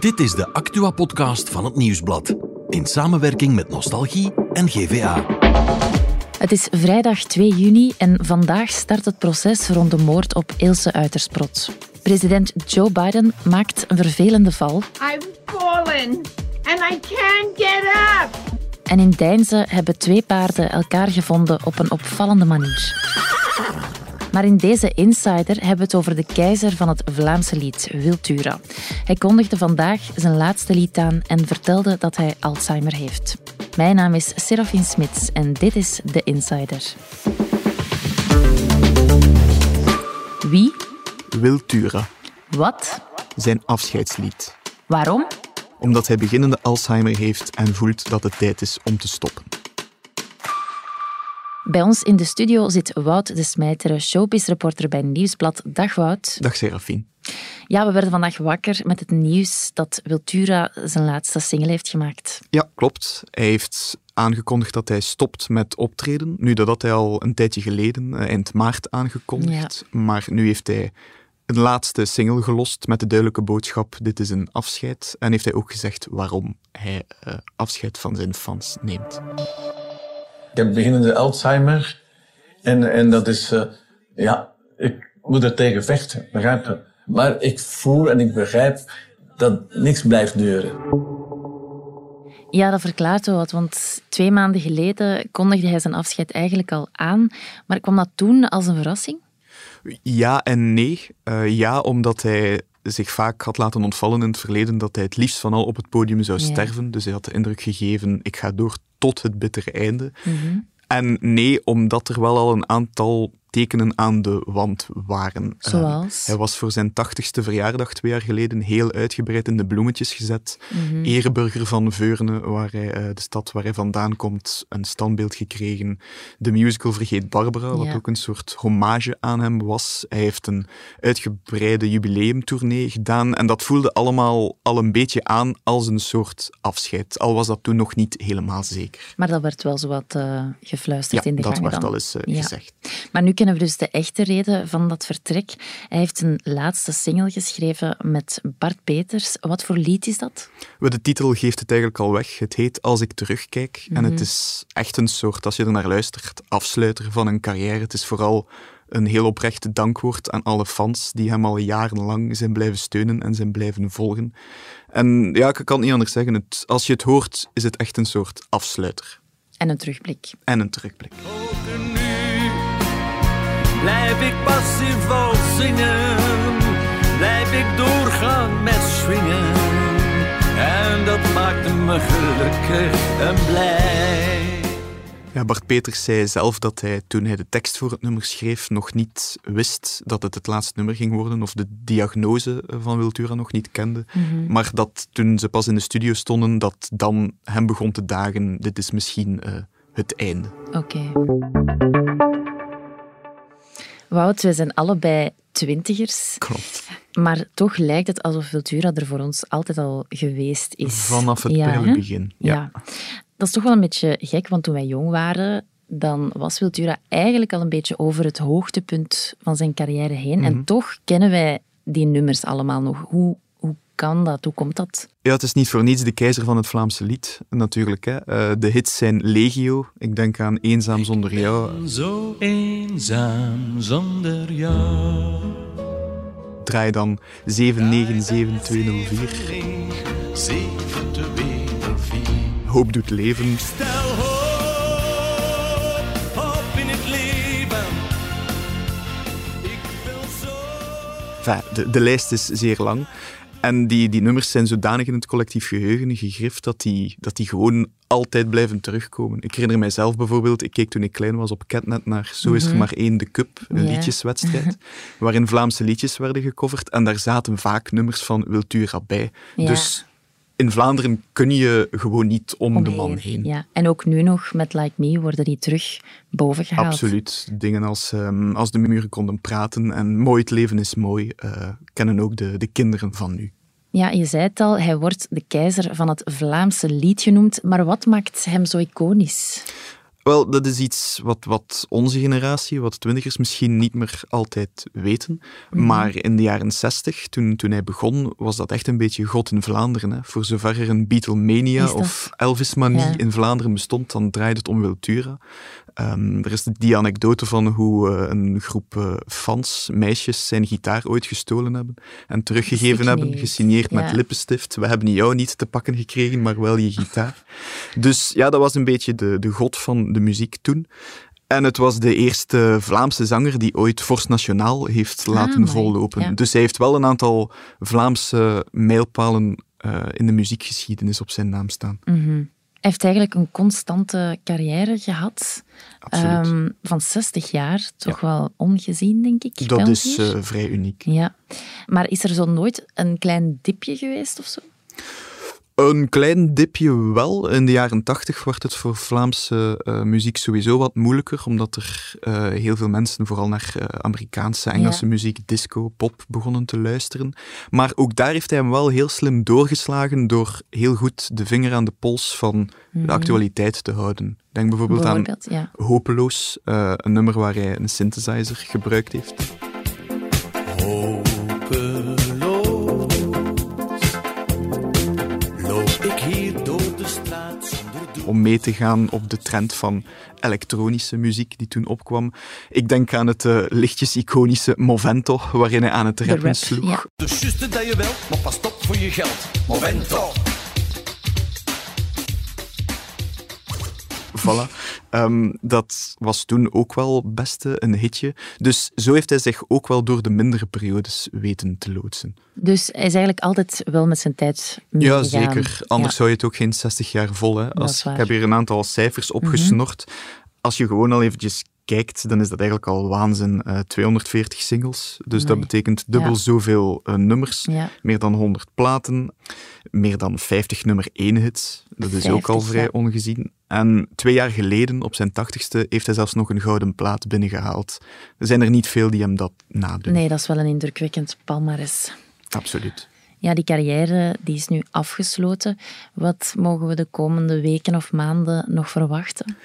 Dit is de Actua-podcast van het Nieuwsblad. In samenwerking met Nostalgie en GVA. Het is vrijdag 2 juni en vandaag start het proces rond de moord op Ilse Uitersprot. President Joe Biden maakt een vervelende val. I've fallen and I can't get up. En in Deinze hebben twee paarden elkaar gevonden op een opvallende manier. Maar in deze Insider hebben we het over de keizer van het Vlaamse lied, Wiltura. Hij kondigde vandaag zijn laatste lied aan en vertelde dat hij Alzheimer heeft. Mijn naam is Serafin Smits en dit is de Insider. Wie? Wiltura, Wat? zijn afscheidslied. Waarom? Omdat hij beginnende Alzheimer heeft en voelt dat het tijd is om te stoppen. Bij ons in de studio zit Wout de Smijteren, showbiz-reporter bij Nieuwsblad. Dag Wout. Dag Serafine. Ja, we werden vandaag wakker met het nieuws dat Wiltura zijn laatste single heeft gemaakt. Ja, klopt. Hij heeft aangekondigd dat hij stopt met optreden. Nu, dat had hij al een tijdje geleden, eh, eind maart, aangekondigd. Maar nu heeft hij een laatste single gelost met de duidelijke boodschap: dit is een afscheid. En heeft hij ook gezegd waarom hij eh, afscheid van zijn fans neemt. Ik heb beginnende Alzheimer. En, en dat is, eh, ja, ik moet er tegen vechten, begrijp je? Maar ik voel en ik begrijp dat niks blijft duren. Ja, dat verklaart wel wat, want twee maanden geleden kondigde hij zijn afscheid eigenlijk al aan. Maar kwam dat toen als een verrassing? Ja en nee. Eh, ja, omdat hij zich vaak had laten ontvallen in het verleden dat hij het liefst van al op het podium zou Ja. sterven. Dus hij had de indruk gegeven, ik ga door tot het bittere einde. Mhm. En nee, omdat er wel al een aantal tekenen aan de wand waren. Eh, Zoals? hij was voor zijn tachtigste verjaardag twee jaar geleden heel uitgebreid in de bloemetjes gezet. Ereburger van Veurne, waar hij, eh, de stad waar hij vandaan komt, een standbeeld gekregen. De musical Vergeet Barbara, wat Ja. ook een soort hommage aan hem was. Hij heeft een uitgebreide jubileumtournee gedaan en dat voelde allemaal al een beetje aan als een soort afscheid. Al was dat toen nog niet helemaal zeker. Maar dat werd wel zo wat eh, gefluisterd Ja, in de dat gangen werd dan. al eens eh, Ja. gezegd. Maar nu kennen we dus de echte reden van dat vertrek. Hij heeft een laatste single geschreven met Bart Peters. Wat voor lied is dat? Wel, De titel geeft het eigenlijk al weg. Het heet Als ik terugkijk. En Mhm. het is echt een soort, als je er naar luistert, afsluiter van een carrière. Het is vooral een heel oprecht dankwoord aan alle fans die hem al jarenlang zijn blijven steunen en zijn blijven volgen. En ja, ik kan het niet anders zeggen. Het, als je het hoort, is het echt een soort afsluiter. En een terugblik. En een terugblik. Blijf ik passief vol zingen, blijf ik doorgaan met swingen. En dat maakt me gelukkig en blij. Ja, Bart Peters zei zelf dat hij toen hij de tekst voor het nummer schreef nog niet wist dat het het laatste nummer ging worden of de diagnose van Wiltura nog niet kende. Maar dat toen ze pas in de studio stonden, dat dan hem begon te dagen, dit is misschien eh, het einde. Oké. Wout, we zijn allebei twintigers, Klopt. maar toch lijkt het alsof Vultura er voor ons altijd al geweest is. Vanaf het Ja, begin. Ja. Dat is toch wel een beetje gek, want toen wij jong waren, dan was Wiltura eigenlijk al een beetje over het hoogtepunt van zijn carrière heen. Mhm. En toch kennen wij die nummers allemaal nog. Hoe kan dat? Hoe komt dat? Ja, het is niet voor niets de keizer van het Vlaamse lied, natuurlijk. Hè. Eh, de hits zijn legio. Ik denk aan Eenzaam zonder jou. Zo eenzaam zonder jou. Draai dan 7970204. 7204. Hoop doet leven. Stel hoop, hoop in het leven. Ik wil zo. Enfin, de, de lijst is zeer lang. En die, die nummers zijn zodanig in het collectief geheugen gegrift dat die, dat die gewoon altijd blijven terugkomen. Ik herinner mijzelf bijvoorbeeld, ik keek toen ik klein was op Catnet naar Zo is er maar één de Cup, een liedjeswedstrijd, waarin Vlaamse liedjes werden gecoverd. En daar zaten vaak nummers van Wiltura bij. Dus in Vlaanderen kun je gewoon niet om de man heen. Ja. En ook nu nog met Like Me worden die terug boven gehaald. Absoluut. Dingen als, ehm, als de muren konden praten en mooi het leven is mooi, eh, kennen ook de, de kinderen van nu. Ja, je zei het al, hij wordt de keizer van het Vlaamse lied genoemd. Maar wat maakt hem zo iconisch? Wel, dat is iets wat, wat onze generatie, wat twintigers misschien niet meer altijd weten. Mhm. Maar in de jaren zestig, toen, toen hij begon, was dat echt een beetje God in Vlaanderen. Hè. Voor zover er een Beatlemania of Elvismanie Ja. in Vlaanderen bestond, dan draaide het om Wiltura. Ehm, er is die anekdote van hoe eh, een groep eh, fans, meisjes, zijn gitaar ooit gestolen hebben en teruggegeven hebben, Gesigneerd. gesigneerd Ja. met lippenstift. We hebben jou niet te pakken gekregen, maar wel je gitaar. Dus ja, dat was een beetje de, de god van de muziek toen. En het was de eerste Vlaamse zanger die ooit Force Nationaal heeft laten Ah, amai, vollopen. ja. Dus hij heeft wel een aantal Vlaamse mijlpalen eh, in de muziekgeschiedenis op zijn naam staan. Mhm. Hij heeft eigenlijk een constante carrière gehad. Ehm, van 60 jaar. Toch wel ongezien, denk ik. dat is eh, vrij uniek. Ja. Maar is er zo nooit een klein dipje geweest of zo? Een klein dipje wel. In de jaren tachtig werd het voor Vlaamse eh, muziek sowieso wat moeilijker, omdat er eh, heel veel mensen vooral naar eh, Amerikaanse, Engelse Ja. muziek, disco, pop begonnen te luisteren. Maar ook daar heeft hij hem wel heel slim doorgeslagen door heel goed de vinger aan de pols van de actualiteit te houden. Denk bijvoorbeeld, Mhm. Ja. aan Hopeloos, eh, een nummer waar hij een synthesizer gebruikt heeft. Hopeloos hier door de straat zonder doel. om mee te gaan op de trend van elektronische muziek die toen opkwam. Ik denk aan het eh, lichtjes iconische Movento, waarin hij aan het rappen rap, sloeg. ja. Dus dat je wel, maar pas op voor je geld. Momento. Voilà. Ehm, dat was toen ook wel beste een hitje. Dus zo heeft hij zich ook wel door de mindere periodes weten te loodsen. Dus hij is eigenlijk altijd wel met zijn tijd Ja, meegegaan. zeker. Anders Ja. zou je het ook geen 60 jaar vol. Hè. is Als, ik heb hier een aantal cijfers opgesnord. Als je gewoon al eventjes kijkt, dan is dat eigenlijk al waanzin. Eh 240 singles. Dus dat betekent dubbel Ja. zoveel eh, nummers. Ja. Meer dan 100 platen. Meer dan 50 nummer 1 hits. Dat is ook al 50, vrij ja. ongezien. En twee jaar geleden, op zijn 80ste, heeft hij zelfs nog een gouden plaat binnengehaald. Er zijn er niet veel die hem dat nadoen. Nee, dat is wel een indrukwekkend palmares. Absoluut. Ja, die carrière die is nu afgesloten. Wat mogen we de komende weken of maanden nog verwachten?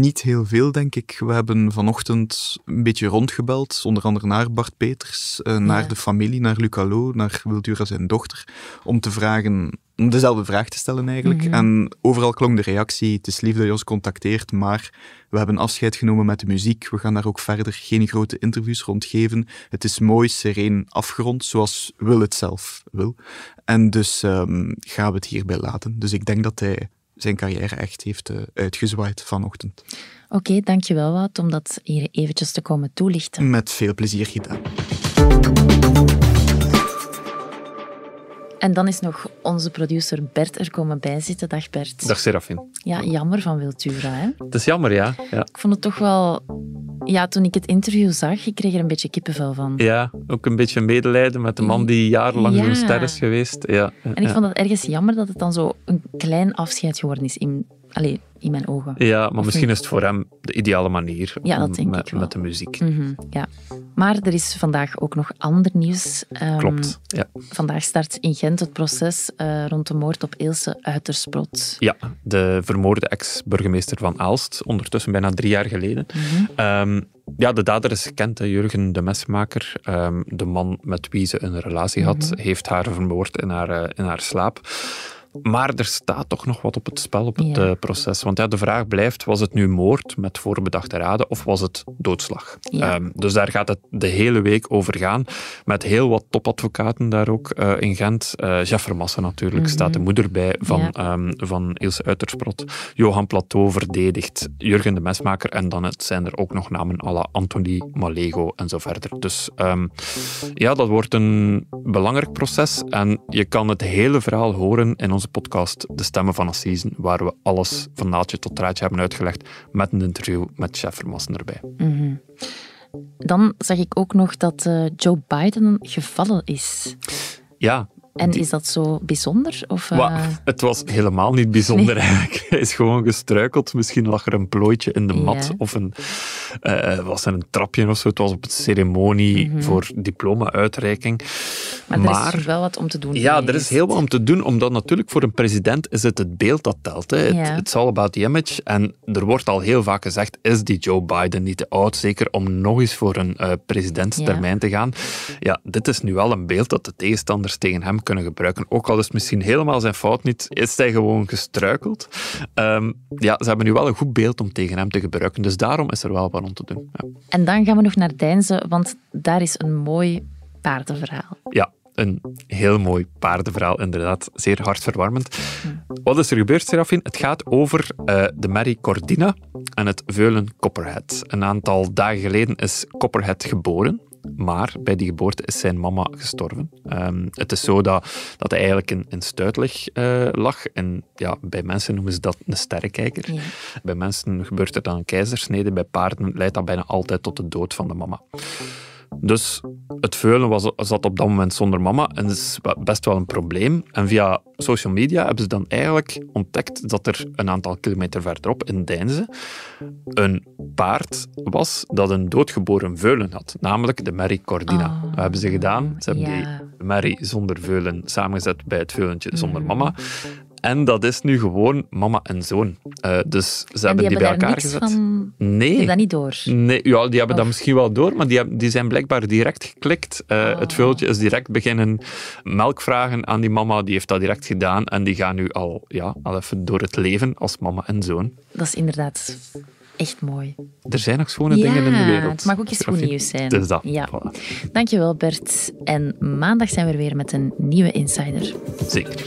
Niet heel veel, denk ik. We hebben vanochtend een beetje rondgebeld, onder andere naar Bart Peters, eh, naar Ja. de familie, naar Luc Allo, naar Wildura zijn dochter, om te vragen, om dezelfde vraag te stellen eigenlijk. Mhm. En overal klonk de reactie, het is lief dat je ons contacteert, maar we hebben afscheid genomen met de muziek. We gaan daar ook verder geen grote interviews rond geven. Het is mooi, sereen, afgerond, zoals Wil het zelf wil. En dus ehm, gaan we het hierbij laten. Dus ik denk dat hij zijn carrière echt heeft eh, uitgezwaaid vanochtend. Oké, dankjewel Wout om dat hier eventjes te komen toelichten. Met veel plezier gedaan. En dan is nog onze producer Bert er komen bijzitten. Dag Bert. Dag Serafin. Ja, jammer van Wiltura, hè? Het is jammer, ja. ja. Ik vond het toch wel... Ja, toen ik het interview zag, ik kreeg er een beetje kippenvel van. Ja, ook een beetje medelijden met de man die jarenlang Ja. zo'n ster is geweest. Ja, En ik vond het ergens jammer dat het dan zo een klein afscheid geworden is in, allee, in mijn ogen. Ja, maar misschien is het voor hem de ideale manier Ja, dat denk met, ik wel. met de muziek. Mhm, ja. Maar er is vandaag ook nog ander nieuws. Ehm, Klopt. Ja. Vandaag start in Gent het proces eh, rond de moord op Ilse Uitersprot. ja, de vermoorde ex-burgemeester van Aalst, ondertussen bijna drie jaar geleden. Mhm. Ehm, ja, de dader is gekend, hè, Jurgen de Mesmaker. Ehm, de man met wie ze een relatie had, Mhm. heeft haar vermoord in haar, eh, in haar slaap. Maar er staat toch nog wat op het spel op het Ja. eh, proces. Want ja, de vraag blijft, was het nu moord met voorbedachte raden of was het doodslag? Ja. Ehm, dus daar gaat het de hele week over gaan. Met heel wat topadvocaten daar ook eh, in Gent. Eh Jeff Vermassen natuurlijk, staat de moeder bij van, Mhm. Ja. ehm, van Ilse Uitersprot. Johan Plateau verdedigt, Jurgen de Mesmaker en dan het zijn er ook nog namen à la Anthony Malego en zo verder. Dus ehm, ja, dat wordt een belangrijk proces en je kan het hele verhaal horen in onze podcast De Stemmen van Assisen, waar we alles van naadje tot draadje hebben uitgelegd met een interview met chef Vermassen erbij. Mhm. Dan zag ik ook nog dat eh, Joe Biden gevallen is. Ja, En is dat zo bijzonder? Of, eh, het was helemaal niet bijzonder eigenlijk. Hij is gewoon gestruikeld. Misschien lag er een plooitje in de mat Ja. of een, eh, was er een trapje of zo. Het was op een ceremonie Mhm. voor diploma-uitreiking. Maar er is wel wat om te doen. Ja, er is heel wat om te doen, omdat natuurlijk voor een president is het het beeld dat telt. Hè. Het Ja. It's all about the image. En er wordt al heel vaak gezegd, is die Joe Biden niet te oud, zeker om nog eens voor een eh, presidentstermijn te gaan. Ja, dit is nu wel een beeld dat de tegenstanders tegen hem kunnen gebruiken. Ook al is het misschien helemaal zijn fout niet, is hij gewoon gestruikeld. Ehm, ja, ze hebben nu wel een goed beeld om tegen hem te gebruiken. Dus daarom is er wel wat om te doen. Ja. En dan gaan we nog naar Deinze, want daar is een mooi paardenverhaal. Ja, een heel mooi paardenverhaal, inderdaad. Zeer hartverwarmend. Wat is er gebeurd, Serafin? Het gaat over eh, de Mary Cordina en het veulen Copperhead. Een aantal dagen geleden is Copperhead geboren. Maar bij die geboorte is zijn mama gestorven. Ehm, het is zo dat, dat hij eigenlijk in, in stuitlig eh, lag. En ja, bij mensen noemen ze dat een sterrenkijker. Ja. Bij mensen gebeurt er dan een keizersnede. Bij paarden leidt dat bijna altijd tot de dood van de mama. Dus het veulen was, zat op dat moment zonder mama en dat is best wel een probleem. En via social media hebben ze dan eigenlijk ontdekt dat er een aantal kilometer verderop in Deinze een paard was dat een doodgeboren veulen had, namelijk de Mary Cordina. Oh. Wat hebben ze gedaan? Ze hebben Ja. die Mary zonder veulen samengezet bij het veulentje zonder Mhm. mama. En dat is nu gewoon mama en zoon. Eh, dus ze en hebben die die, hebben bij elkaar gezet. van... Nee. Die dat niet door. Nee, ja, die hebben dat misschien wel door, maar die, hebben- die zijn blijkbaar direct geklikt. Eh, Oh. Het veultje is direct beginnen melk vragen aan die mama. Die heeft dat direct gedaan en die gaan nu al, ja, al even door het leven als mama en zoon. Dat is inderdaad echt mooi. Er zijn nog schone dingen in de wereld. het mag ook eens goed Serafine. nieuws zijn. Is dat. Ja. Voilà. Dankjewel Bert. En maandag zijn we er weer met een nieuwe Insider. Zeker.